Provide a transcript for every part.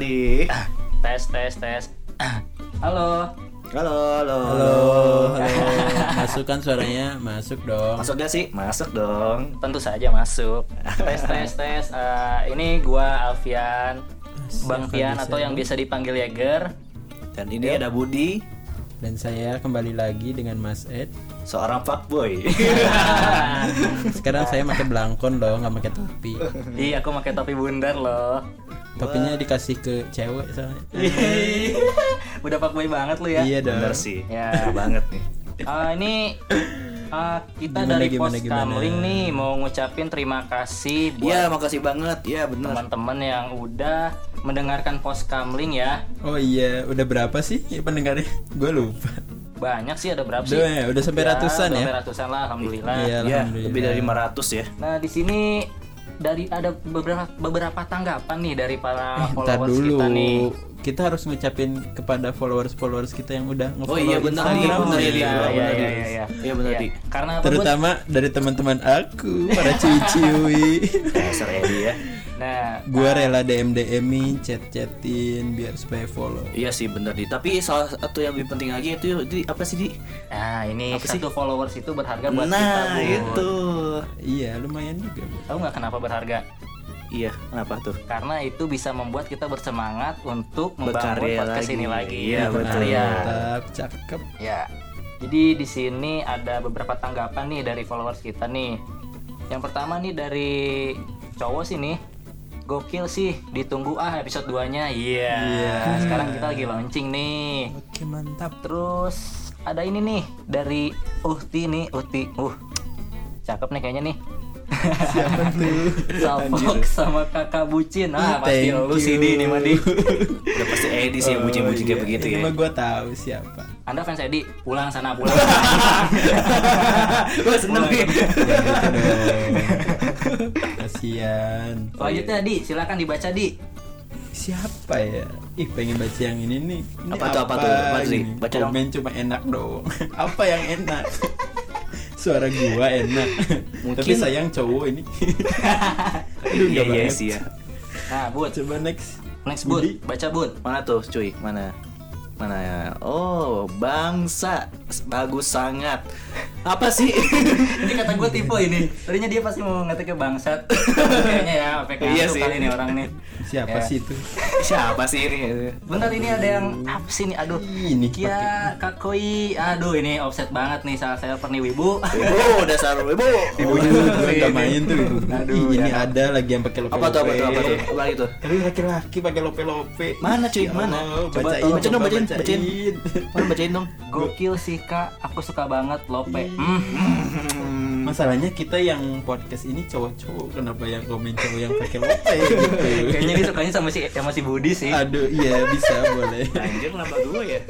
sekali. Tes tes tes. Halo. Halo, halo. Halo, halo. Masuk kan suaranya? Masuk dong. Masuk gak sih? Masuk dong. Tentu saja masuk. tes tes tes. Eh, ini gua Alfian, Bang Fian atau yang biasa dipanggil Yeger. Dan ini ada Budi, Dan saya kembali lagi dengan Mas Ed. seorang fuckboy. Sekarang saya pakai belangkon loh, nggak pakai topi. Iya, aku pakai topi bundar loh. Topinya dikasih ke cewek soalnya. Udah fuckboy banget lu ya. Iya dong. Bener sih. Ya. Bener banget nih. Eh, ini eh, kita Gimana, dari gimana, Pos gimana? Kamling nih mau ngucapin terima kasih buat Iya, makasih banget. Iya, bener. teman-teman yang udah mendengarkan Pos Kamling ya. Oh iya, udah berapa sih ya pendengarnya? Gue lupa. Banyak sih ada berapa sih? Udah, ya, udah sampai ratusan udah ya? Sampai ratusan lah, alhamdulillah. Iya, alhamdulillah. lebih dari 500 ya. Nah di sini dari ada beberapa beberapa tanggapan nih dari para Eh, followers dulu. kita nih. Kita harus ngucapin kepada followers-followers kita yang udah Oh nge-follow iya, bener Instagram bener nih. ya, Di. Iya, Bener, iya, Di. iya, iya. Iya, bener, Di. Karena? Terutama dari teman-teman aku, para ciwi-ciwi. Dasar Edi ya. Nah, Gua rela DM DM-in, chat-chatin biar supaya follow. Iya sih bener di. Tapi salah satu yang lebih penting lagi itu di apa sih di? nah ini Apa sih? satu followers itu berharga buat kita, Nah itu. Iya, lumayan juga. Bu. Tahu nggak kenapa berharga? Iya, kenapa tuh? Karena itu bisa membuat kita bersemangat untuk membangun Berkarya podcast lagi. ini lagi. Iya, betul. berkarya. Mantap, cakep. Ya. Jadi di sini ada beberapa tanggapan nih dari followers kita nih. Yang pertama nih dari cowok sih nih. Gokil sih, ditunggu ah episode 2-nya. Iya. Iya. Sekarang kita lagi launching nih. Oke, mantap. Terus ada ini nih dari Uhti nih, Uhti. Uh. Cakep nih kayaknya nih. Siapa tuh? Salfok sama kakak bucin. Ah, pasti Thank lu sih di ini Madi. Udah pasti Edi sih yang bucin-bucin kayak iya. begitu Ini ya. mah gua tahu siapa. Anda fans Edi, pulang sana pulang. Gue seneng nih. Jangan gitu dong. Kasian. Selanjutnya Di, silakan dibaca Di. Siapa ya? Ih, pengen baca yang ini nih. Ini Apa tuh, apa tuh? Apa sih? ini? Baca dong. Komen cuma enak dong. apa yang enak? Suara gua enak. Mungkin- Tapi sayang cowok ini. Aduh, Iya iya sih ya. Nah, Bud, Coba next. next Bud, baca Bud. Mana tuh, cuy? Mana? Mana ya? Oh, bangsa bagus sangat. Apa sih? Ini kata gue tipe ini. Tadinya dia pasti mau ngetik ke bangsat. Kayaknya ya, APK Iya tuh sih. kali ini orang nih. Siapa Ya. sih itu? Siapa sih ini? Bentar ini ada yang apa sih nih? Aduh. Ini Kia Kakoi. Aduh, ini offset banget nih salah saya nih Wibu. Ibu, dasar ibu. Ibu juga gue nggak main tuh. Aduh, ini ya. ada lagi yang pakai lope Apa tuh? Apa tuh? Apa tuh? Apa itu? Tapi laki-laki pakai lope lope. Mana, cuy? Mana? Coba Coba, bacain dong, bacain, bacain. bacain dong? Gokil sih Kak, aku suka banget Lope. Hmm. Masalahnya kita yang podcast ini cowok-cowok kenapa yang komen cowok yang pakai lope gitu. Kayaknya dia sukanya sama si sama si Budi sih. Aduh, iya bisa boleh. Anjir kenapa gue ya?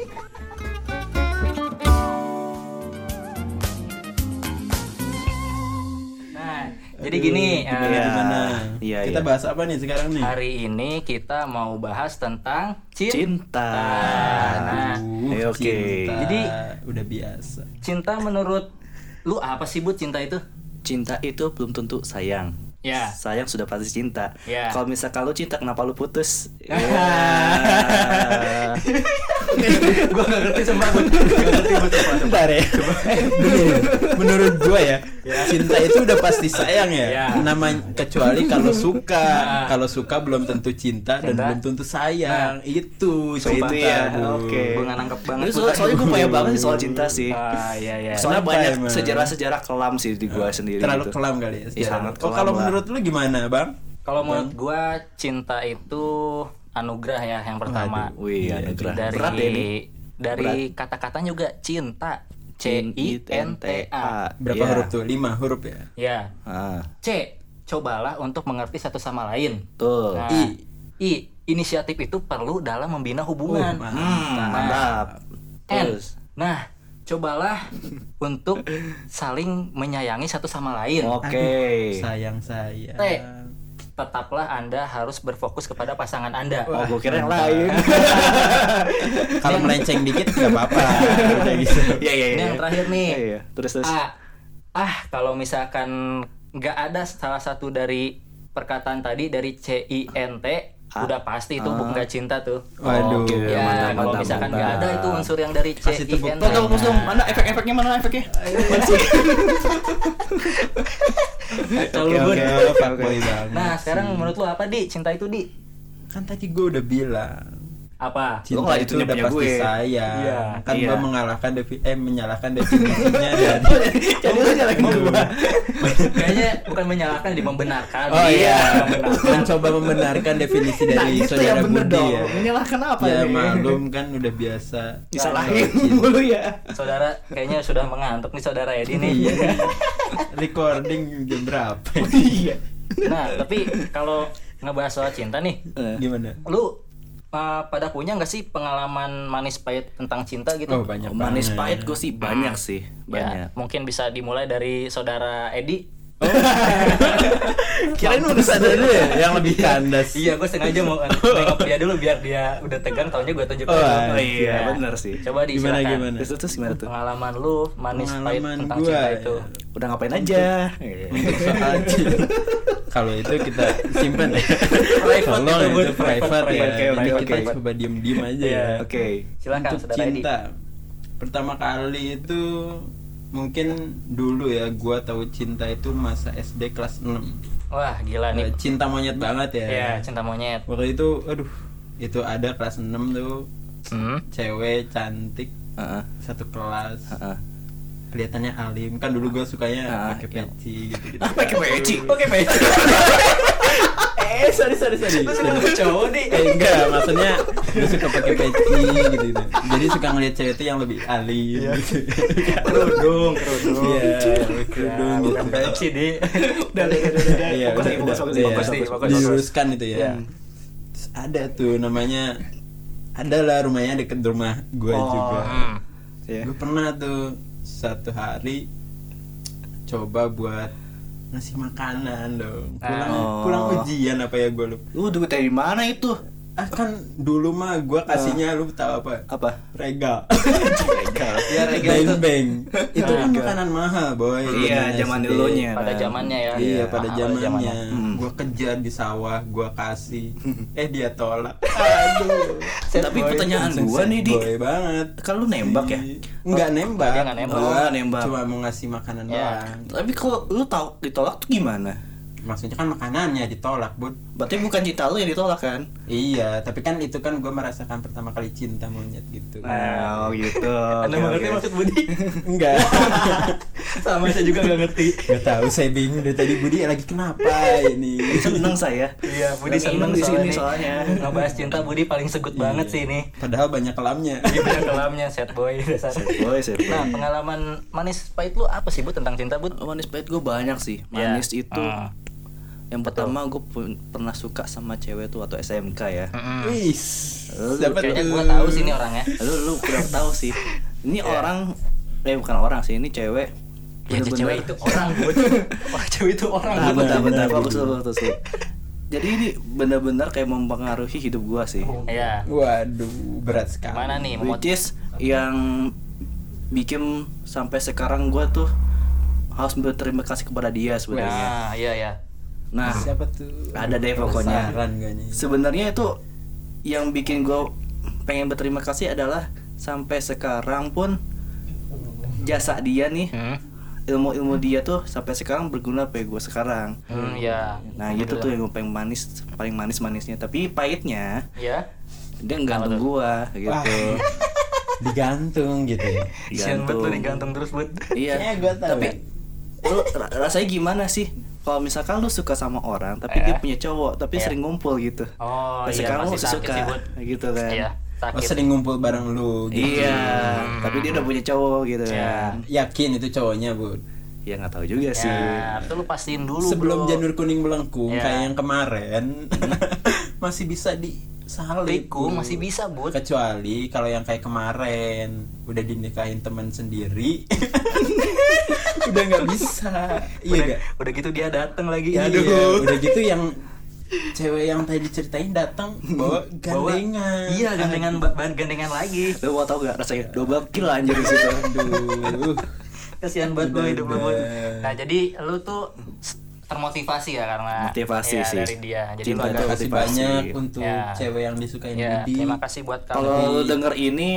Nah, jadi gini, Gimana, gimana? Iya, Kita iya. bahas apa nih sekarang nih? hari ini kita mau bahas tentang cinta. Cinta. Nah, Aduh, Eh, oke. cinta. Jadi- udah biasa. cinta menurut lu apa sih Bud cinta itu? Cinta itu belum tentu sayang. Ya. Sayang sudah pasti cinta. Ya. Kalau misalkan lu cinta kenapa lu putus? Ya. gua gak ngerti Bud. Gak ngerti apa tuh. Bentar ya. Menurut gua ya, cinta itu udah pasti sayang ya. Ya. Nama kecuali kalau suka. Nah. Kalau suka belum tentu cinta, dan belum tentu sayang. Itu So, itu cinta. ya. Oke. Gua nggak nangkep banget. Ini soal- soalnya gue payah banget sih soal cinta sih. Ah, iya iya. Soalnya Kenapa banyak sejarah-sejarah kelam sih di gua sendiri Terlalu gitu. kelam kali ya. Iya, sangat Oh, kelam kalau. Menurut lu gimana, Bang? Kalau menurut gua cinta itu anugerah ya yang pertama. Waduh. Wih, Iya, anugerah. Dari Berat ya ini. dari kata-katanya juga cinta. C I N T A. Berapa Iya. huruf tuh? Lima huruf ya. Ya. Ah, C. Cobalah untuk mengerti satu sama lain. tuh. Nah, I. I. Inisiatif itu perlu dalam membina hubungan. Oh, Hmm, Nah. mantap. N. Terus. Nah, cobalah untuk saling menyayangi satu sama lain. Oke. Sayang sayang. T. Tetaplah Anda harus berfokus kepada pasangan Anda. Oh, gue kira yang lain. Kalau melenceng dikit nggak apa-apa. Gitu. Iya, iya, Ini iya. yang terakhir nih. Iya, iya. Terus terus. A. Ah, kalau misalkan nggak ada salah satu dari perkataan tadi dari C I N T. udah pasti itu bukan cinta tuh. Waduh. Oke, ya, mantap, kalau mantap, misalkan nggak ada itu unsur yang dari C I N. Tuh, tuh, tuh, mana efek-efeknya mana efeknya? Kalau oke. banget. Nah, sekarang menurut lu apa di cinta itu di? kan tadi gue udah bilang Apa? cinta nggak itu ditanya udah pasti gue. sayang. Iya, kan iya. gue mengalahkan defi eh menyalahkan definisinya dan Jadi lu nyalahin gua. Kayaknya bukan menyalahkan di membenarkan. Oh iya, membenarkan. mencoba membenarkan definisi Nah, dari gitu saudara yang bener Budi dong. ya. Menyalahkan apa Ya nih? maklum kan udah biasa. Disalahin mulu ya. Saudara kayaknya sudah mengantuk nih saudara Edi nih. Iya. Recording jam berapa? Iya. Nah, tapi kalau ngebahas soal cinta nih, Gimana? lu uh, pada punya nggak sih pengalaman manis pahit tentang cinta gitu? Oh banyak Manis banget. pahit gue sih banyak sih, Ya, banyak. mungkin bisa dimulai dari saudara Edi. Kirain urusan dulu ya yang lebih kandas. Iya, gue sengaja mau nengok dia dulu biar dia udah tegang, taunya gue tunjuk Oh, dulu. iya, Oh iya, Ya. bener sih. Coba di Gimana, gimana? Terus terus gimana tuh? Pengalaman lu manis pahit tentang gua, cinta ya. itu. Udah ngapain aja? Untuk soal. Kalau itu kita simpan ya. Private Tolong itu, private, ya. oke, Jadi oke, kita oke. coba diem-diem aja Iya. ya. Oke. Silakan Untuk saudara Edi. cinta. Pertama kali itu mungkin dulu ya gua tahu cinta itu masa SD kelas 6. Wah, gila nih. Eh, Cinta monyet banget ya. Iya, cinta monyet. Waktu itu aduh, itu ada kelas 6 tuh Hmm. cewek cantik Heeh. satu kelas. Heeh. Kelihatannya alim. Kan dulu gua sukanya Ah, pakai iya. peci gitu-gitu. Ah, pakai peci. Oke, baik. eh, sorry sorry sorry. Lu cowok nih. Eh enggak, maksudnya gue suka pakai peci gitu, gitu. Jadi suka ngeliat cewek itu yang lebih alim gitu. Kerudung, kerudung. Iya, Ya, kerudung bukan. Pepsi di. Udah, udah, udah, udah. Iya, Fokus udah, nih, udah, fokus, fokus, iya. fokus, nih, fokus, fokus. Diluruskan itu ya. Iya. Terus ada tuh namanya ada lah rumahnya deket rumah gue Oh. juga. Hmm. Iya. Gue pernah tuh satu hari coba buat ngasih makanan dong. Pulang Oh. pulang ujian apa ya gue lupa. Lu duit dari mana itu? Ah kan dulu mah gue kasihnya lu tahu apa? Apa? Regal. Ya, Rega Beng itu beng. Itu kan Rega. makanan mahal boy. Iya, zaman dulunya. pada zamannya ya. Iya pada Mahal zamannya. Gua kejar di sawah, gua kasih. eh dia tolak. Aduh. Tapi boy. pertanyaan sad nih di boy banget. kalau lu nembak ya? Enggak nembak. dia nggak nembak. Oh, nggak nembak. Cuma mau ngasih makanan Ya. doang. Tapi kalau lu tahu ditolak tuh gimana? Maksudnya kan makanannya ditolak, Bud. Berarti bukan cinta lu yang ditolak kan? Iya, tapi kan itu kan gua merasakan pertama kali cinta monyet gitu. Nah, oh gitu. Anda mengerti maksud Budi? Enggak. Sama saya juga nggak ngerti. Gak tahu saya bingung dari tadi Budi lagi kenapa ini. Seneng saya. Iya, Budi seneng di sini soalnya. Ngebahas cinta Budi paling segut banget sih ini. Padahal banyak kelamnya. Dia punya kelamnya sad boy dasar. Boy, set Nah, pengalaman manis pahit lu apa sih, Bu, tentang cinta, Bu? Oh, manis pahit gue banyak sih. Ya. Manis itu Ah. Yang pertama gue pernah suka sama cewek tuh atau SMK ya. Wis. Lu Dapat Kayaknya gua tahu sih ini orangnya. Lu lu udah tahu sih. Ini orang eh bukan orang sih, ini cewek. Ya, Bener-bener- cewek itu orang. Orang cewek itu orang, Nah, bentar, bentar, benar, fokus dulu, fokus dulu. Jadi ini benar-benar kayak mempengaruhi hidup gua sih. Iya. Waduh, berat sekali. Mana nih Which is yang bikin sampai sekarang gua tuh harus berterima kasih kepada dia sebenarnya. Nah, iya ya. Nah, Siapa tuh? Ada deh pokoknya. Sebenarnya itu yang bikin gue pengen berterima kasih adalah sampai sekarang pun jasa dia nih Hmm. ilmu-ilmu dia tuh sampai sekarang berguna sampai gue sekarang Hmm, ya. nah itu tuh yang gue pengen manis paling manis manisnya tapi pahitnya Ya. dia nggantung gue gitu Digantung gitu ya. Lu digantung terus, Bu. iya gua tahu. tapi lu ra- rasanya gimana sih kalau misalkan lu suka sama orang tapi Eh. dia punya cowok tapi Iya. sering ngumpul gitu Oh, Nah, iya, sekarang lu pasti masih suka sih, gitu kan Iya, Oh, sering ngumpul bareng lu gitu. Iya, Hmm. tapi dia udah punya cowok gitu Iya. kan. Yakin itu cowoknya, Bud. Ya nggak tahu juga sih. Ya, itu lu pastiin dulu, Sebelum Bro. janur kuning melengkung Ya. kayak yang kemarin masih bisa. Tikung Bud. masih bisa, Bud. Kecuali kalau yang kayak kemarin udah dinikahin teman sendiri. udah nggak bisa. Iya udah, gak? udah gitu dia datang lagi. Iya, Aduh. udah gitu yang cewek yang tadi diceritain datang bawa Bawa- gandengan. Iya, gandengan gandengan lagi. Lu mau tau gak rasanya double kill anjir di situ. Aduh. Kasihan banget gue hidup lu. Nah, jadi lu tuh termotivasi ya karena Motivasi ya, sih. dari dia. Jadi Cinta Makasih motivasi. banyak untuk Ya. cewek yang disukain ya, Budi. terima kasih buat kamu. Kalau lu denger ini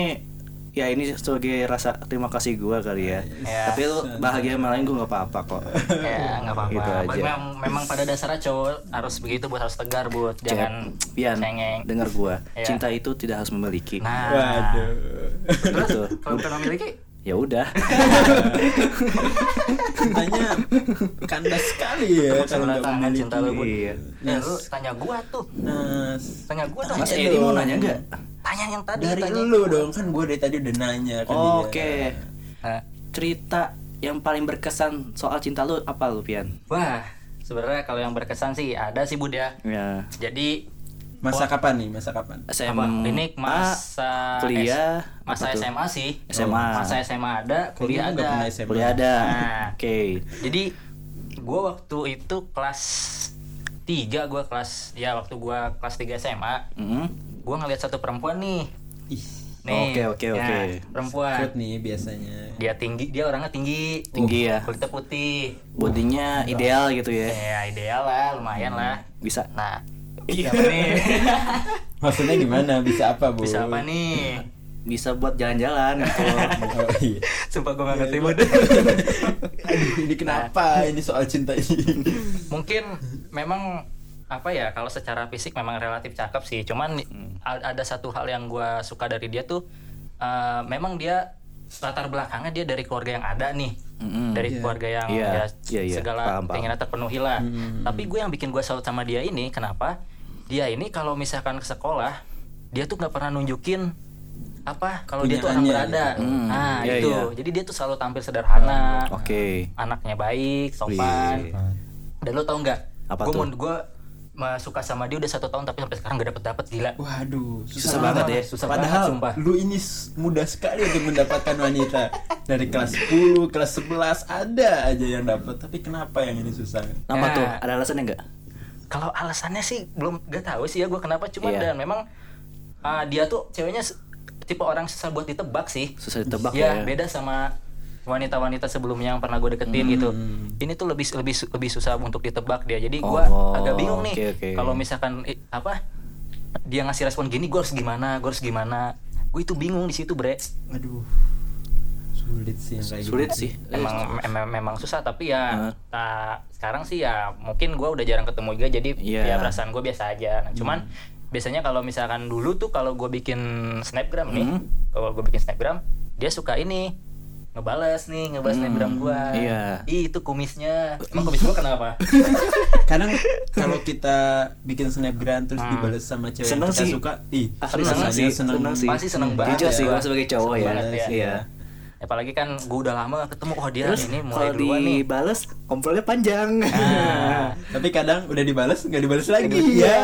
ya ini sebagai rasa terima kasih gua kali ya. Ya. Tapi lu bahagia sama lain gua nggak apa-apa kok. ya nggak apa-apa. Gitu aja. Memang, memang pada dasarnya cowok harus begitu buat harus tegar buat jangan Pian, cengeng. denger gua. Ya. Cinta itu tidak harus memiliki. Nah, Waduh. terus kalau memiliki Ya udah. Cintanya kandas sekali ya kalau nggak memiliki. cinta lu Bud. Iya. Ya lu tanya gua tuh. Nas. Tanya gua dong. Mas Tanya Edi mau nanya nggak? Tanya yang tadi Dari tanya. lu dong kan gue dari tadi udah nanya kan dia. Oke. Nah, Cerita yang paling berkesan soal cinta lu apa lu, Pian? wah, sebenarnya kalau yang berkesan sih ada sih Bud ya. Ya. Jadi Masa kapan nih? Masa kapan? SMA? Ini masa kuliah, masa? SMA sih. SMA. Masa SMA ada, kuliah ada. pernah SMA. Kuliah ada. Nah. Oke. Jadi gua waktu itu kelas 3 gua kelas ya waktu gua kelas 3 SMA, Mm-mm. gua ngeliat satu perempuan nih. Ih, Nih. Oke, oke, ya, oke. Perempuan. nih biasanya. Dia tinggi, dia orangnya tinggi. Tinggi ya. Kulitnya putih. Bodinya ideal gitu ya. Ya ideal lah, lumayan lah. Bisa. Nah, siapa nih? Maksudnya gimana? Bisa apa, Bu? Bisa apa nih? Bisa buat jalan-jalan gitu. Oh, iya. Sumpah gue gak ngerti Bud. Aduh, ini kenapa? Ini soal cinta ini. Mungkin memang apa ya kalau secara fisik memang relatif cakep sih. Cuman a- ada satu hal yang gue suka dari dia tuh eh, memang dia latar belakangnya dia dari keluarga yang ada nih. Mm-mm. Dari Iya. keluarga yang Iya, ya iya, iya. segala Paham, paham. keinginan terpenuhi lah. Hmm. Tapi gue yang bikin gue salut sama dia ini kenapa? Dia ini kalau misalkan ke sekolah dia tuh nggak pernah nunjukin apa kalau dia tuh orang berada. gitu. Hmm, Nah, iya, itu. iya. Jadi dia tuh selalu tampil sederhana. Oke. Anaknya baik, sopan. Wih. Dan lo tau nggak? Apa gue tuh? gue suka sama dia udah satu tahun tapi sampai sekarang gak dapet dapet gila. Waduh, Susah banget ya. Susah Padahal banget sumpah. lu ini mudah sekali untuk mendapatkan wanita dari kelas 10, kelas 11 ada aja yang dapat. Tapi kenapa yang ini susah? Apa Ya. tuh? Ada alasannya nggak? Kalau alasannya sih belum gak tahu sih ya gue kenapa cuman Iya. dan memang ah, dia tuh ceweknya tipe orang susah buat ditebak sih. Susah ditebak ya, ya. beda sama wanita-wanita sebelumnya yang pernah gue deketin gitu. Hmm. Ini tuh lebih lebih lebih susah untuk ditebak dia. Jadi Oh, gue agak bingung nih oke, oke. kalau misalkan eh, apa dia ngasih respon gini gue harus gimana, gue harus gimana. Gue itu bingung di situ bre. Aduh. Sulit sih yang kayak Sulit gitu. sih. Emang em- memang susah tapi ya Heeh. nah, sekarang sih ya mungkin gue udah jarang ketemu juga jadi Iya. ya perasaan gue biasa aja. Nah, cuman biasanya kalau misalkan dulu tuh kalau gue bikin snapgram nih, Hmm. kalau gue bikin snapgram dia suka ini ngebales nih ngebales Hmm, snapgram gue. iya. Ih itu kumisnya. Emang kumis gue kenapa? Kadang kalau kita bikin snapgram terus Hmm. dibalas sama cewek Seneng yang kita sih. suka, ih, Asli Seneng seneng sih, seneng. seneng sih. Pasti seneng banget Jujur ya. sih gua sebagai cowok Seneng ya. banget ya. Iya. Apalagi kan gue udah lama gak ketemu oh dia Terus ini mulai kalau duluan nih. dibales komplotnya panjang. Nah, Tapi kadang udah dibalas nggak dibalas lagi. Iya.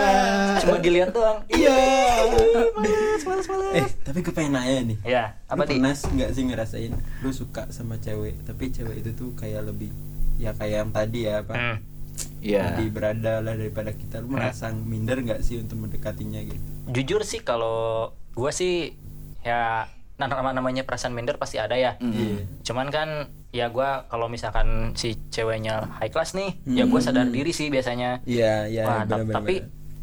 cuma dilihat doang. Iya. Males, males, males. Eh, tapi gue pengen nanya nih. Ya, apa lu nih? pernah nggak sih ngerasain lu suka sama cewek, tapi cewek itu tuh kayak lebih ya kayak yang tadi ya apa? Hmm. Iya. Lebih berada lah daripada kita. Lu merasa minder nggak sih untuk mendekatinya gitu? jujur sih kalau gue sih ya nah, nama namanya perasaan minder pasti ada ya Mm. Iya. cuman kan ya gue kalau misalkan si ceweknya high class nih ya gue Hmm. sadar diri sih biasanya Iya, iya. Wah, ta- benar-benar. tapi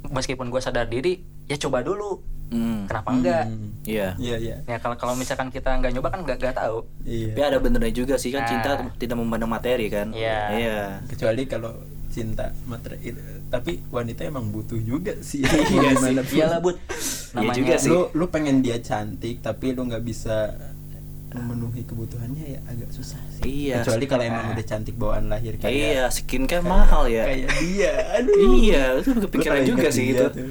meskipun gue sadar diri ya coba dulu Hmm. kenapa enggak Hmm. Iya. Iya, iya. ya kalau kalau misalkan kita nggak nyoba kan nggak nggak tahu Iya. Tapi ada benernya juga sih kan Nah. cinta tidak memandang materi kan. Iya. Iya. Kecuali kalau cinta materi itu. Tapi wanita emang butuh juga sih. Iya sih. Iyalah bud Iya namanya juga sih. lu lu pengen dia cantik tapi lu nggak bisa memenuhi kebutuhannya ya agak susah sih. Iya. Kecuali kalau emang udah cantik bawaan lahir kayak Iya, skincare mahal ya. kayak dia. Aduh. Iya, itu kepikiran juga sih itu. tuh.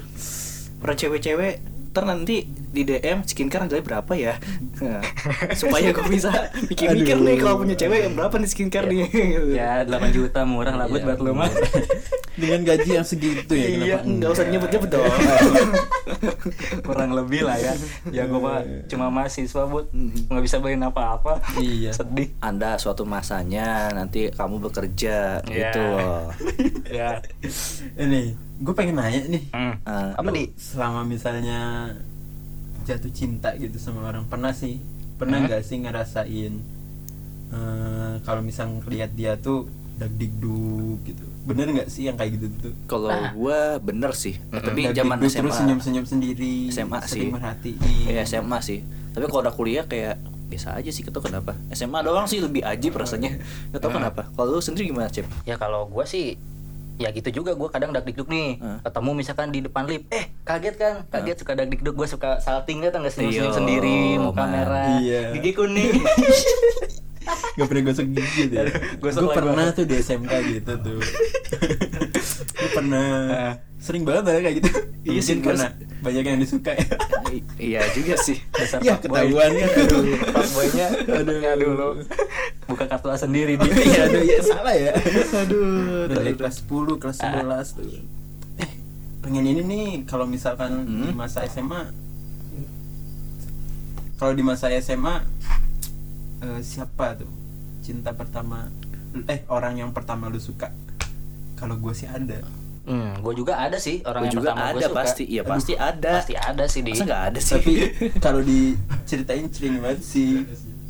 Para cewek-cewek ntar nanti di DM skincare harganya berapa ya? Nah, Supaya gue bisa mikir-mikir nih kalau punya cewek berapa nih skincare nih. ya 8 juta murah lah Iya, buat lo mah Dengan gaji yang segitu ya Iya, kenapa nggak usah nyebut-nyebut dong. kurang lebih lah ya ya gue mah cuma mahasiswa bud nggak bisa beliin apa-apa Iya. sedih Anda suatu masanya nanti kamu bekerja Iya. gitu loh. ya Ini, gue pengen nanya nih. Hmm. Ah, apa nih Selama misalnya jatuh cinta gitu sama orang pernah sih? Pernah Hmm? nggak sih ngerasain eh, kalau misal ngeliat dia tuh dagdikduk gitu bener nggak sih yang kayak gitu tuh Kalau gua bener sih, tapi Dagdikduk zaman terus SMA. senyum-senyum sendiri SMA sering sih. merhatiin Iya SMA sih. Tapi kalau udah kuliah kayak biasa aja sih, gak tau kenapa. SMA doang sih lebih ajib rasanya. Gak tau kenapa. Kalau lu sendiri gimana, Cep? ya kalau gua sih ya gitu juga gua kadang dak-dikduk nih Hmm. ketemu misalkan di depan lift eh kaget kan kaget suka dak-dikduk gua suka salting gitu nggak senyum-senyum Iya, sendiri muka man. merah Iya. gigi kuning Gak pernah gosok gigi deh Gosok Gue pernah banget. tuh di SMK gitu tuh. Gue pernah. Sering banget ada kayak gitu. Iya sih, karena banyak yang disuka ya. Iya juga sih. dasar Ya ketahuan kan. Aduh fuckboynya. Aduh. aduh lo buka kartu A sendiri dia. Iya aduh ya salah ya. Aduh. Dari kelas 10, kelas 11 tuh. Eh pengen ini nih kalau misalkan di Hmm. masa SMA Kalau di masa SMA eh, Siapa tuh cinta pertama Eh orang yang pertama lu suka Kalau gue sih ada hmm gua juga ada sih Gua orang yang juga pertama gua ada suka. pasti. Iya pasti ada. pasti ada sih di Masa ada sih? tapi kalau diceritain cringe banget sih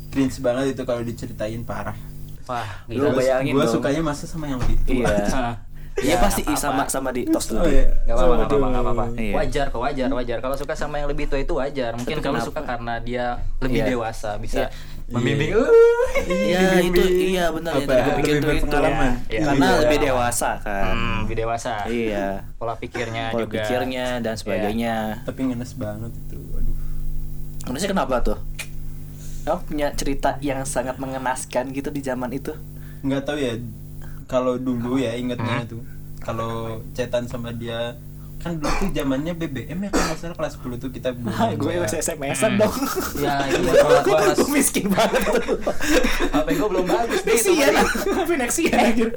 cringe banget itu kalau diceritain parah wah Lu bayangin gue dong. sukanya masa sama yang lebih tua Iya. Iya Ya, pasti nggak sama sama di tos Oh, dulu. iya. Gak apa-apa, gak apa-apa, apa-apa. Iya. Wajar kok, wajar, wajar. Kalau suka sama yang lebih tua itu wajar. Mungkin kenapa? suka karena dia lebih Iya. dewasa, bisa Iya. Membimbing. Iya. Iya itu iya benar gua lebih pikir tuh itu. berpengalaman? Iya. Karena Iya. lebih dewasa kan. Hmm, lebih dewasa. Iya. Pola pikirnya Pola juga. pikirnya dan sebagainya. tapi ngenes banget itu aduh Maksudnya kenapa tuh? Kamu punya cerita yang sangat mengenaskan gitu di zaman itu? nggak tahu ya kalau dulu ya ingetnya tuh kalau cetan sama dia kan dulu tuh zamannya BBM ya kan masalah kelas 10 tuh kita belum gue ada. masih SMS-an dong. Ya, iya, kalau gue kelas gue miskin banget tuh. HP gue belum bagus deh itu. Nexian, HP Nexian anjir.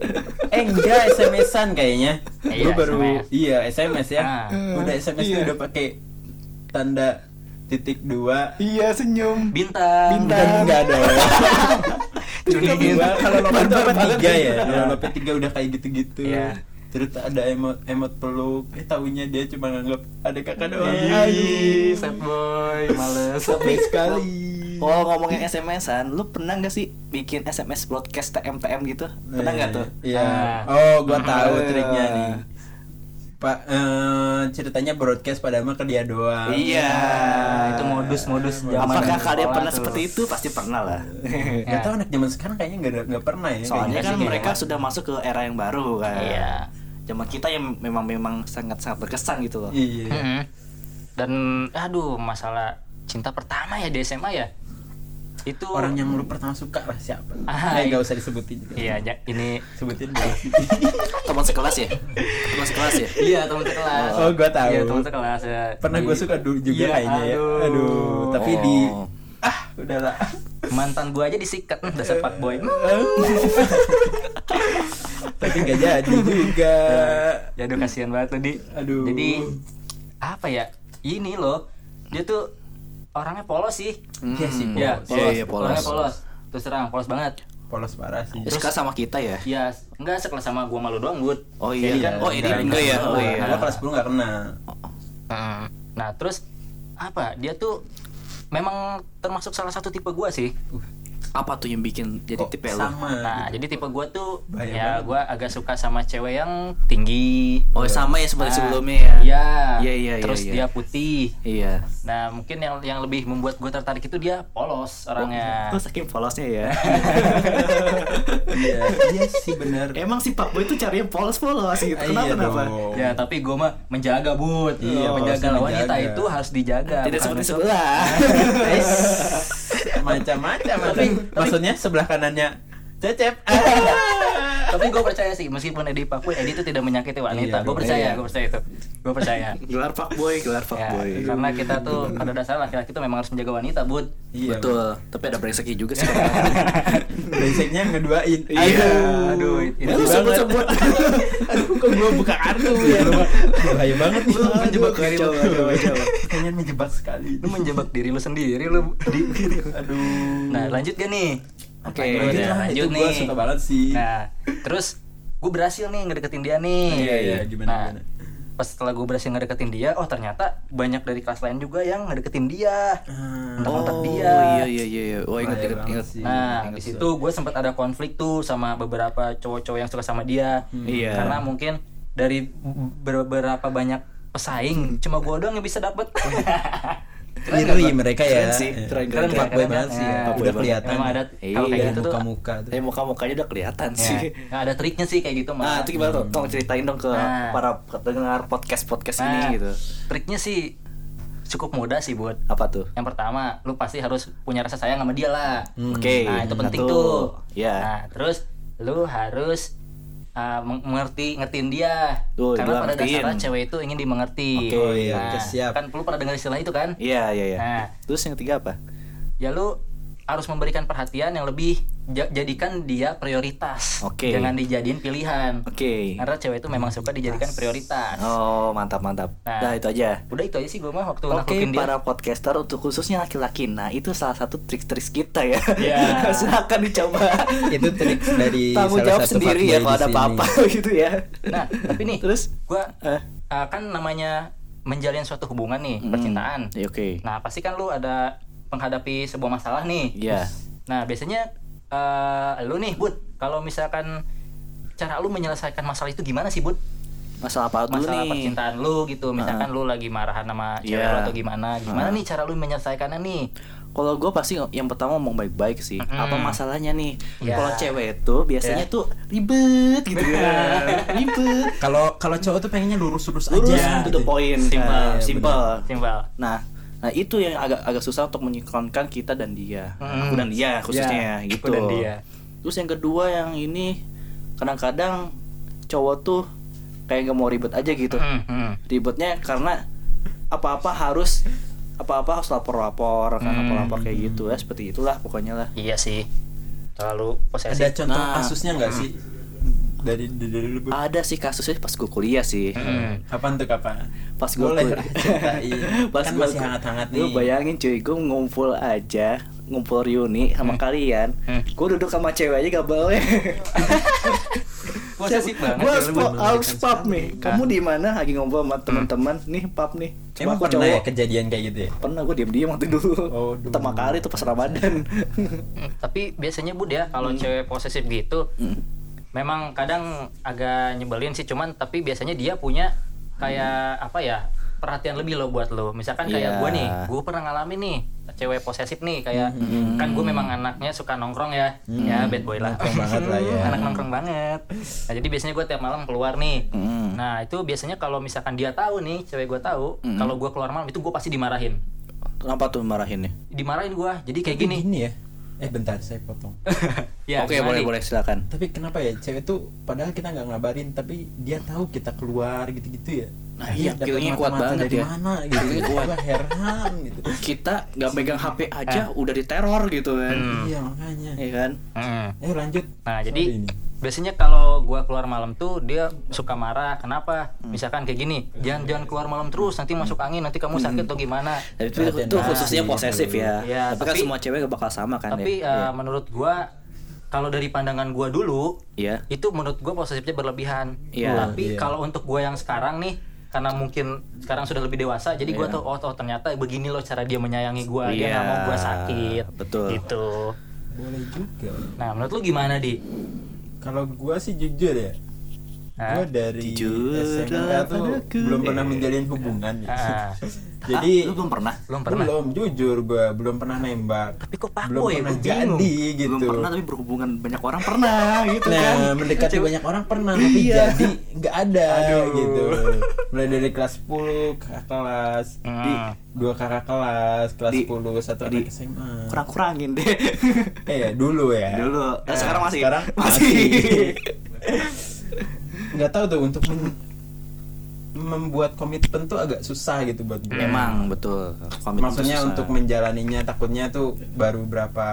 eh enggak SMS-an kayaknya Iya, Gua baru SMS. iya SMS ya Ah. udah SMS tuh Iya. udah pakai tanda titik dua Iya senyum. Bintang. Bintang. Enggak dong Curiga. Dua, kalau banget. tiga ya kalau lompat tiga udah kayak gitu-gitu Iya. terus ada emot emot peluk eh taunya dia cuma nganggap ada kakak doang Ih, sad boy, males. sampai sekali Oh ngomongin SMS-an, lu pernah gak sih bikin SMS broadcast TM-TM gitu? Pernah nggak tuh? Iya. Ah. Oh, gua tahu Ah. triknya nih. Pak eh, ceritanya broadcast pada mah ke dia doang. Iya. Nah, itu modus-modus zaman Apakah kalian pernah tuh. seperti itu? Pasti pernah lah. Gak tahu anak zaman sekarang kayaknya nggak ada- nggak pernah ya. Soalnya kayaknya. kan sih, mereka sudah masuk ke era yang baru kan. Iya. Zaman kita yang memang memang sangat sangat berkesan gitu loh. Iya. Mm-mm. Dan aduh masalah cinta pertama ya di SMA ya. Itu Orang yang lu pertama suka lah siapa? Ah, eh iya. nggak usah disebutin. juga. Iya, ja- ini Sebutin dulu. Teman sekelas ya? Teman sekelas ya? iya teman sekelas. Oh, gua tahu. Iya, teman sekelas ya. Pernah gue Di- suka dulu juga Iya, kayaknya ya. aduh. Aduh, tapi di Oh. ah udahlah. mantan gua aja disikat hmm, dasar fuckboy. tapi nggak jadi juga. Ya aduh kasihan banget tuh di. Aduh. Jadi apa ya? Ini loh. Dia tuh orangnya polos sih. Iya sih, Hmm. Iya, polos. Iya, iya, polos. Orangnya polos. Terus terang polos banget. Polos parah sih. Ya, sekelas sama kita ya? Iya, enggak sekelas sama gua malu doang, Bud. Oh iya. Jadi kan oh ini enggak ya? Oh iya. Gua kelas 10 nggak kena. Heeh. Nah, terus apa? Dia tuh memang termasuk salah satu tipe gua sih. Apa tuh yang bikin jadi Kok tipe lu? sama. Nah, gitu? jadi tipe gua tuh Bahaya ya banget. gua agak suka sama cewek yang tinggi. Oh sama ya seperti Ah, sebelumnya ya? Iya. Iya, iya, iya, Terus iya. dia putih. Iya. Nah, mungkin yang yang lebih membuat gua tertarik itu dia polos orangnya. Kok saking polosnya ya? Iya, iya sih benar. Emang si Pak Boy itu carinya polos-polos gitu. Kenapa iya kenapa? dong. Ya, tapi gua mah menjaga, Bud. Iya, menjaga harus wanita itu harus dijaga. Tidak seperti sebelah. macam-macam. Tapi maksudnya sebelah kanannya cecep tapi gue percaya sih meskipun Edi Pakui Edi itu tidak menyakiti wanita. Iya, gue percaya iya. gue percaya itu. Gue percaya. Gelar Pak Boy, gelar Pak ya, Boy. karena kita tuh pada dasarnya laki-laki itu memang harus menjaga wanita bud. Iya Betul. Tapi ada brengseknya juga sih. Brengseknya ngeduain. Iya. aduh itu Lu sebut-sebut. aduh kok gua buka kartu ya? Bahaya banget Lu menjebak diri lu. Kayaknya menjebak sekali. Lu menjebak diri lu sendiri lu di. Aduh. Nah lanjut gak nih Oke, lanjut, lanjut lah lanjut itu nih. gua suka banget sih. Nah terus gue berhasil nih ngedeketin dia nih. Iya iya gimana nah, gimana? pas setelah gue berhasil ngedeketin dia oh ternyata banyak dari kelas lain juga yang ngedeketin dia. Ah, kontak oh dia. iya iya iya iya. oh ingat Bahaya ingat banget ingat. sih. Nah, Ingat di situ gue sempat ada konflik tuh sama beberapa cowok-cowok yang suka sama dia. Iya. Karena mungkin dari beberapa banyak pesaing, cuma gue doang yang bisa dapet. Iri mereka ya. Keren sih, Eh, keren, keren, keren, fuckboy keren. banget sih ya. Nah, Udah kelihatan. Emang ada Iya, kalau kayak gitu tuh. muka-muka tuh. Eh muka mukanya udah kelihatan Ya, sih. nggak ada triknya sih kayak gitu Nah mah. itu gimana tuh? Tolong ceritain dong ke Nah. para pendengar podcast podcast Nah, ini gitu. Triknya sih cukup mudah sih buat. Apa tuh? Yang pertama, lu pasti harus punya rasa sayang sama dia lah. Hmm. Oke. Nah, itu penting satu. tuh. Ya. Nah, terus lu harus uh, meng- mengerti ngertiin dia. Tuh, Karena bilang pada ngertiin. dasarnya cewek itu ingin dimengerti. Oke, Oh iya, Nah, oke, siap. Kan lu pernah dengar istilah itu kan? Iya iya iya. Nah, Terus yang ketiga apa? ya lu harus memberikan perhatian yang lebih jadikan dia prioritas. Oke. Jangan dijadiin pilihan. Oke. Karena cewek itu memang suka dijadikan prioritas. Oh mantap mantap. Nah. Nah itu aja. Udah itu aja sih gue mah waktu Oke dia. para podcaster untuk khususnya laki-laki. Nah itu salah satu trik-trik kita ya. Ya. Silakan dicoba. Itu trik dari Tanggung salah jawab satu sendiri ya kalau ada apa-apa gitu ya. Nah, tapi nih Terus? gua Eh. uh, kan namanya menjalin suatu hubungan nih, Mm. percintaan. Ya, Oke. Nah, pasti kan lu ada menghadapi sebuah masalah nih. Iya. Nah, biasanya eh lu nih, Bud, kalau misalkan cara lu menyelesaikan masalah itu gimana sih, Bud? Masalah apa dulu Masalah nih? percintaan lu gitu. Misalkan lu lagi marahan sama cewek Iya. lu atau gimana? Gimana Ah. nih cara lu menyelesaikannya nih? Kalau gue pasti yang pertama ngomong baik-baik sih. Mm-mm. Apa masalahnya nih? Ya. Kalau cewek itu biasanya Ya. tuh ribet gitu ya. ribet. Kalau kalau cowok tuh pengennya lurus-lurus Lurus aja. to the gitu. point. Simple. Nah, Iya, simple. Simbal. Nah, nah itu yang agak agak susah untuk menyingkronkan kita dan dia. Mm. Aku dan dia khususnya Ya, gitu. aku dan dia. Terus yang kedua yang ini kadang-kadang cowok tuh kayak gak mau ribet aja gitu. Hmm, hmm. Ribetnya karena apa-apa harus apa-apa harus lapor-lapor kan Hmm. lapor-lapor kayak gitu ya seperti itulah pokoknya lah. Iya sih. Terlalu posesif. Ada contoh Nah. kasusnya nggak sih? Dari dari lu Bud? Ada sih kasusnya pas gue kuliah sih. Hmm. Kapan tuh kapan? Pas gue Boleh ceritain. pas kan gua- masih hangat-hangat Lu nih. bayangin cuy, gue ngumpul aja ngumpul reuni sama kalian Hmm. gue duduk sama cewek aja gabalnya Posesif banget. gue ya harus Bud. harus pub nih Nah. kamu di mana lagi ngobrol sama teman-teman nih pub nih Cuma Emang aku pernah ya cowok kejadian kayak gitu ya? pernah gue diem waktu dulu Oh, dulu. pertama kali tuh pas ramadan Hmm, Tapi biasanya Bud ya kalau cewek posesif gitu Hmm. Memang kadang agak nyebelin sih cuman tapi biasanya dia punya kayak apa ya perhatian lebih loh buat lo misalkan kayak Iya. gue nih gue pernah ngalamin nih cewek posesif nih kayak kan gue memang anaknya suka nongkrong ya ya bad boy lah Nongkrong banget lah ya. anak nongkrong banget nah jadi biasanya gue tiap malam keluar nih Hmm. nah itu biasanya kalau misalkan dia tahu nih cewek gue tahu Hmm. kalau gue keluar malam itu gue pasti dimarahin kenapa tuh marahinnya dimarahin gue jadi kayak gini gini ya. Eh bentar saya potong. ya oke gimana boleh boleh silakan tapi kenapa ya cewek tuh padahal kita nggak ngabarin tapi dia tahu kita keluar gitu-gitu ya. Nah, Dia iya, feelingnya kuat banget dari ya. mana gitu. Kuat. Heran gitu. kita nggak megang hp aja udah diteror gitu kan Hmm. Iya makanya. Iya kan Hmm. Eh lanjut. Nah, Sorry jadi ini. Biasanya kalau gua keluar malam tuh dia suka marah. Kenapa? Misalkan kayak gini, jangan jangan keluar malam terus, nanti masuk angin, nanti kamu sakit atau gimana. Tapi itu, Perhatian itu banget khususnya sih, posesif gitu. ya. Iya, tapi, kan tapi- semua cewek gak bakal sama kan Tapi ya. eh, menurut gua kalau dari pandangan gua dulu, Iya. itu menurut gua posesifnya berlebihan. Iya. Tapi Iya. kalau untuk gua yang sekarang nih karena mungkin sekarang sudah lebih dewasa, jadi gua Iya. tuh oh, oh ternyata begini loh cara dia menyayangi gua, dia Iya, nggak mau gua sakit. betul. Gitu. Boleh juga. Nah, menurut lu gimana di? Kalau gua sih jujur ya. Hah? Gua dari Jujur SMK tuh belum pernah menjalin hubungan. ya. Ah, Jadi lu belum pernah? belum pernah. belum jujur gua belum pernah nembak. Tapi kok belum pakboy? pernah jadi gitu. Belum pernah tapi berhubungan banyak orang pernah gitu Nah, kan. mendekati banyak orang pernah tapi Iya. jadi nggak ada Aduh. gitu. Mulai dari kelas 10 kakak kelas, Hmm. di dua kakak kelas, kelas Di- 10 satu di- SMA. Kurang-kurangin deh. Eh ya, dulu ya. Dulu. Nah, sekarang masih? Sekarang Masih. Nggak tahu tuh untuk men- membuat komitmen tuh agak susah gitu buat gue. Memang betul. Komitmen Maksudnya susah. untuk menjalaninya takutnya tuh baru berapa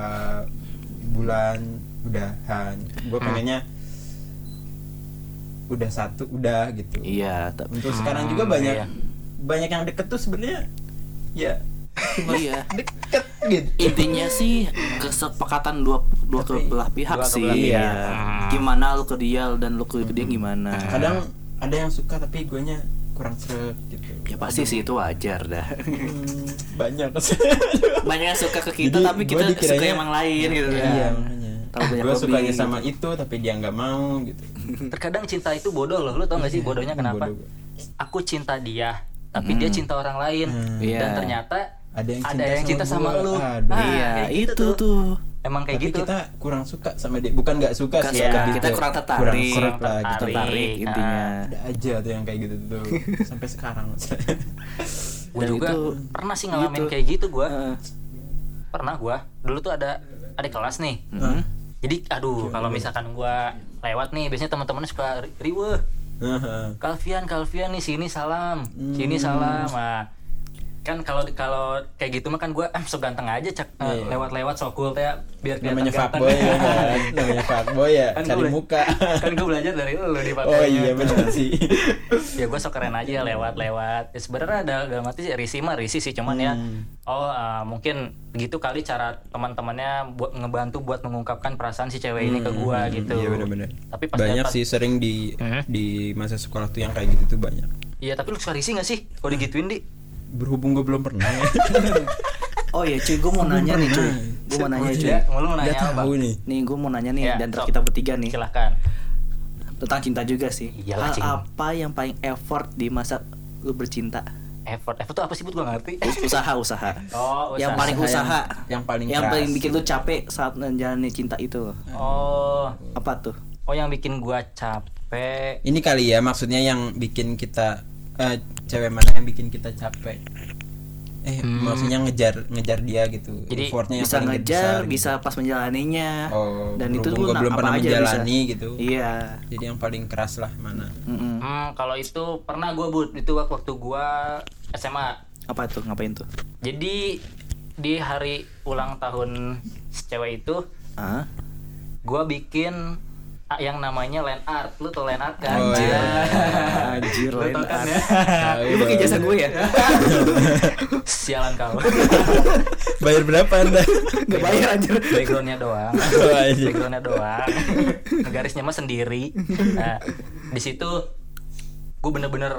bulan udahan. Gue Hmm. pengennya udah satu udah gitu. Iya, tapi Untuk Hmm, sekarang juga banyak iya. banyak yang deket tuh sebenarnya ya iya. deket gitu. Intinya sih kesepakatan dua dua Tapi- belah pihak dua sih. kebelah pihak. Iya. Hmm. Gimana lu ke dia dan lu ke dia gimana? Kadang ada yang suka tapi guanya kurang seret gitu Ya pasti sih itu wajar dah. Hmm, banyak Banyak yang suka ke kita Jadi, tapi kita suka yang lain gitu iya kan. makanya banyak gue sukanya gitu. sama itu tapi dia nggak mau gitu terkadang cinta itu bodoh loh lu tau gak sih Iya, bodohnya kenapa bodoh. aku cinta dia tapi dia cinta orang lain Hmm. Iya. dan ternyata ada yang ada cinta, yang cinta sama, gua. lu Aduh. Nah, Iya, kayak gitu itu tuh. emang kayak tapi gitu kita kurang suka sama dia bukan nggak suka Nggak sih suka, lebih kita ke kurang tertarik. kurang Kurang gitu. tertarik. Tertarik intinya. ada aja tuh yang kayak gitu tuh sampai sekarang gue Dan juga itu- pernah sih ngalamin gitu. kayak gitu gue Heeh. pernah gue dulu tuh ada adik kelas nih Mhm. jadi aduh kalau misalkan gue lewat nih biasanya teman-temannya suka ri- riweh Kalvian Kalvian nih sini salam sini salam nah, kan kalau kalau kayak gitu mah kan gue ah so ganteng aja cak. Eh, Iya. lewat-lewat so cool teh biar kelihatan namanya ganteng. fuckboy ya kan? Namanya fuckboy ya Kan cari muka. kan gue belajar dari lu di oh iya benar sih. Ya gue sok keren aja lewat-lewat. Ya sebenarnya ada dalam arti sih risih mah risih sih cuman ya Hmm. oh uh, mungkin begitu kali cara teman-temannya buat ngebantu buat mengungkapkan perasaan si cewek ini ke gua gitu. Iya benar-benar tapi pas banyak sih sering di Mhm. di masa sekolah tuh yang kayak gitu tuh banyak. Iya tapi lu suka risih gak sih? Kalau digituin di berhubung gue belum pernah ya. Oh iya cuy, gue mau nanya nih cuy. Gue mau nanya cuy. lu mau nanya apa nih Nih gue mau nanya nih Ya, dan sok. kita bertiga nih silahkan tentang cinta juga sih. Iyalah, Hal apa yang paling effort di masa lu bercinta? effort effort tuh apa sih buat gua ngerti Us- usaha usaha. oh Yang usaha. paling usaha. yang paling yang keras paling bikin lu capek saat menjalani cinta itu. oh Apa tuh? oh yang bikin gua capek ini kali ya maksudnya yang bikin kita eh, cewek mana yang bikin kita capek eh maksudnya ngejar ngejar dia gitu Jadi effortnya yang bisa paling ngejar, besar gitu. bisa pas menjalaninya. oh dan itu tuh gua belum apa pernah aja bisa. menjalani gitu Iya. jadi yang paling keras lah mana Mm-mm. hmm, kalau itu pernah gua but itu waktu gua SMA Apa tuh? Ngapain tuh? jadi di hari ulang tahun cewek itu Ah? gua bikin yang namanya land art. Lu tau land art kan? Oh, iya. Anjir, Lu tau kan? Art. ya Lu pakai jasa gue ya? sialan kau. Bayar berapa anda? Gak bayar anjir. backgroundnya doang. Oh, backgroundnya doang. Garisnya mah sendiri. Nah di situ gue bener-bener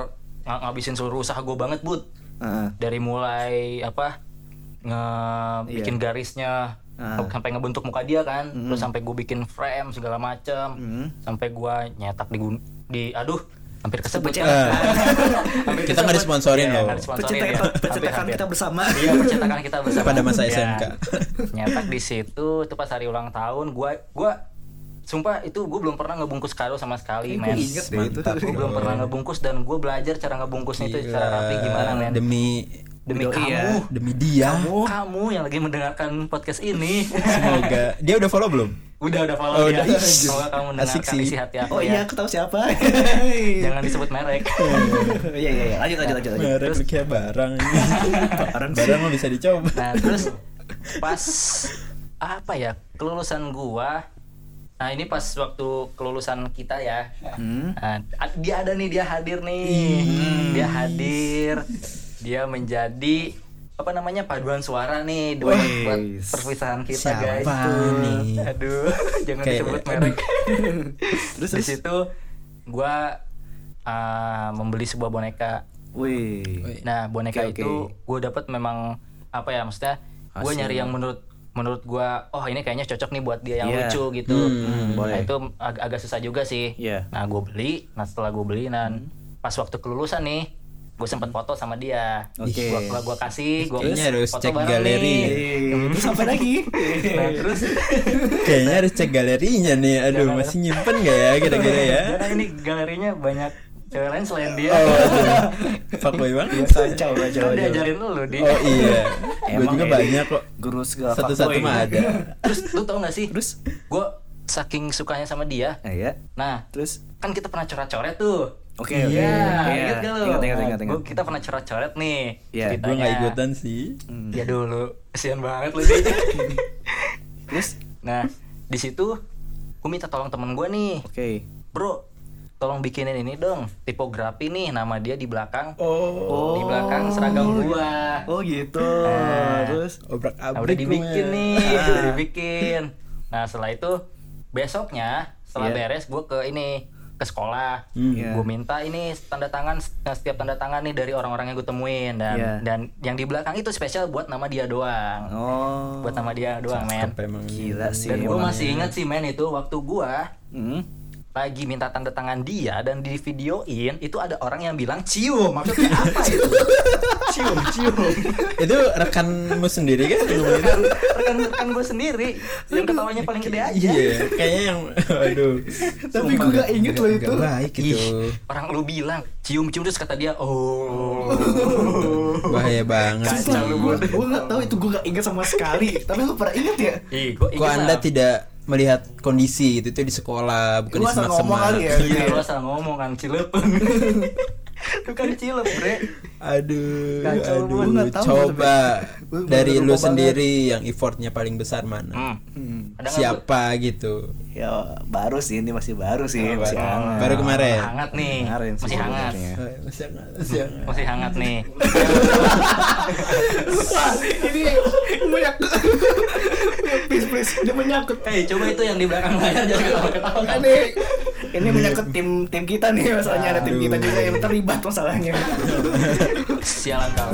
ng- ngabisin seluruh usaha gue banget bud. Heeh. dari mulai apa nge bikin Iya. garisnya Ah. sampai ngebentuk muka dia kan terus sampai gue bikin frame segala macem Hmm. sampai gue nyetak di di aduh hampir kesebut kan? Hampir Kita nggak disponsorin Iya, loh. ya. Percetakan, Hampir-hampir. kita bersama. Iya percetakan kita bersama Pada masa Iya. SMK. Nyetak di situ itu pas hari ulang tahun gua gua sumpah itu gue belum pernah ngebungkus kado sama sekali Eh, men gua inget deh itu. Mantap. gue belum pernah ngebungkus dan gue belajar cara ngebungkusnya itu cara rapi gimana men demi demi Demi kamu iya. demi dia kamu yang lagi mendengarkan podcast ini semoga dia udah follow belum udah udah follow Oh, dia udah. semoga kamu Asik mendengarkan sih. isi hati aku Oh ya iya, aku tahu siapa. jangan disebut merek Iya iya iya. Lanjut lanjut lanjut lanjut. merek lu kayak barang Barang sih. barang mah bisa dicoba Nah terus pas apa ya kelulusan gua Nah ini pas waktu kelulusan kita ya Hmm. Nah, dia ada nih dia hadir nih dia hadir dia menjadi apa namanya paduan suara nih buat, buat perpisahan kita guys siapa nih? aduh jangan Kayak- disebut merek Terus di situ gua ah, membeli sebuah boneka Wih. Nah boneka oke. itu gue dapat memang apa ya maksudnya gue nyari yang menurut menurut gue oh ini kayaknya cocok nih buat dia yang Iya. lucu gitu. Hmm, nah boleh. itu ag- agak susah juga sih. Iya. Nah gue beli, nah setelah gue beli dan pas waktu kelulusan nih gue sempat foto sama dia. Oke. Gua, gua, gua kasih, gua Kayaknya harus foto cek bareng galeri. Terus sampai lagi. Nah terus kayaknya harus cek galerinya nih aduh Jangan. masih nyimpen gak ya kira-kira ya Karena ini galerinya banyak cewek lain selain dia. oh fuckboy banget Kacau kacau. Kan kacau. diajarin lu di. oh iya gue Emang juga Eri, banyak kok Guru segala satu-satu mah ada Terus lu tau gak sih? Terus? gue saking sukanya sama dia. Ah, ya. Nah Terus kan kita pernah coret-coret tuh. Oke Iya, oke. Iya. inget gak lu? Ingat ingat ingat ingat. Gua- kita pernah coret-coret nih Iya, gue nggak ikutan sih Hmm. Ya dulu, kesian banget lu sih. Terus nah, di situ gue minta tolong temen gue nih, oke. bro, tolong bikinin ini dong, tipografi nih, nama dia di belakang, oh di belakang seragam gua. Oh gitu. Nah. Terus obrak Nah, abrik udah dibikin lu, nih, udah dibikin. Nah setelah itu besoknya setelah Iya. beres gue ke ini ke sekolah Hmm. Iya. gue minta ini tanda tangan setiap tanda tangan nih dari orang-orang yang gue temuin dan Iya. dan yang di belakang itu spesial buat nama dia doang Oh. buat nama dia doang men Gila sih. dan gue masih ingat sih men itu waktu gue Hmm. Lagi minta tanda tangan dia dan di videoin itu ada orang yang bilang cium. Maksudnya apa itu? Cium cium. Itu rekanmu sendiri kan? Rekan rekan, rekan gue sendiri. Yang ketawanya paling gede aja. iya kayaknya yang aduh. Tapi gue gak inget loh itu. Gak baik itu. Ih, orang lu bilang cium cium terus kata dia oh. Bahaya banget. Lu, gue gue nggak tahu itu gue gak inget sama sekali. Tapi lu pernah inget ya? Ih, gua kok ingat anda tidak melihat kondisi gitu itu di sekolah bukan Lu di asal semak ngomong semak kali ya. Iya, lu asal ngomong kan cilep. Lu kan cilep, Bre. aduh Kacau, aduh gua tahu coba Gua baru dari lu lupa banget. sendiri yang effortnya paling besar mana Hmm. Hmm. Siapa gitu Ya baru sih ini masih baru sih, Oh, masih baru. hangat. Baru kemarin. Hangat nih. Kemarin sih Masih hangat. masih hangat, masih hangat. Masih hangat nih. Wah, ini banyak. Please please, dia menyangkut. Hei, coba itu yang di belakang layar jangan ketawa-ketawa. Ini ini menyangkut tim tim kita nih masalahnya ada tim kita juga yang terlibat masalahnya. Sialan kau.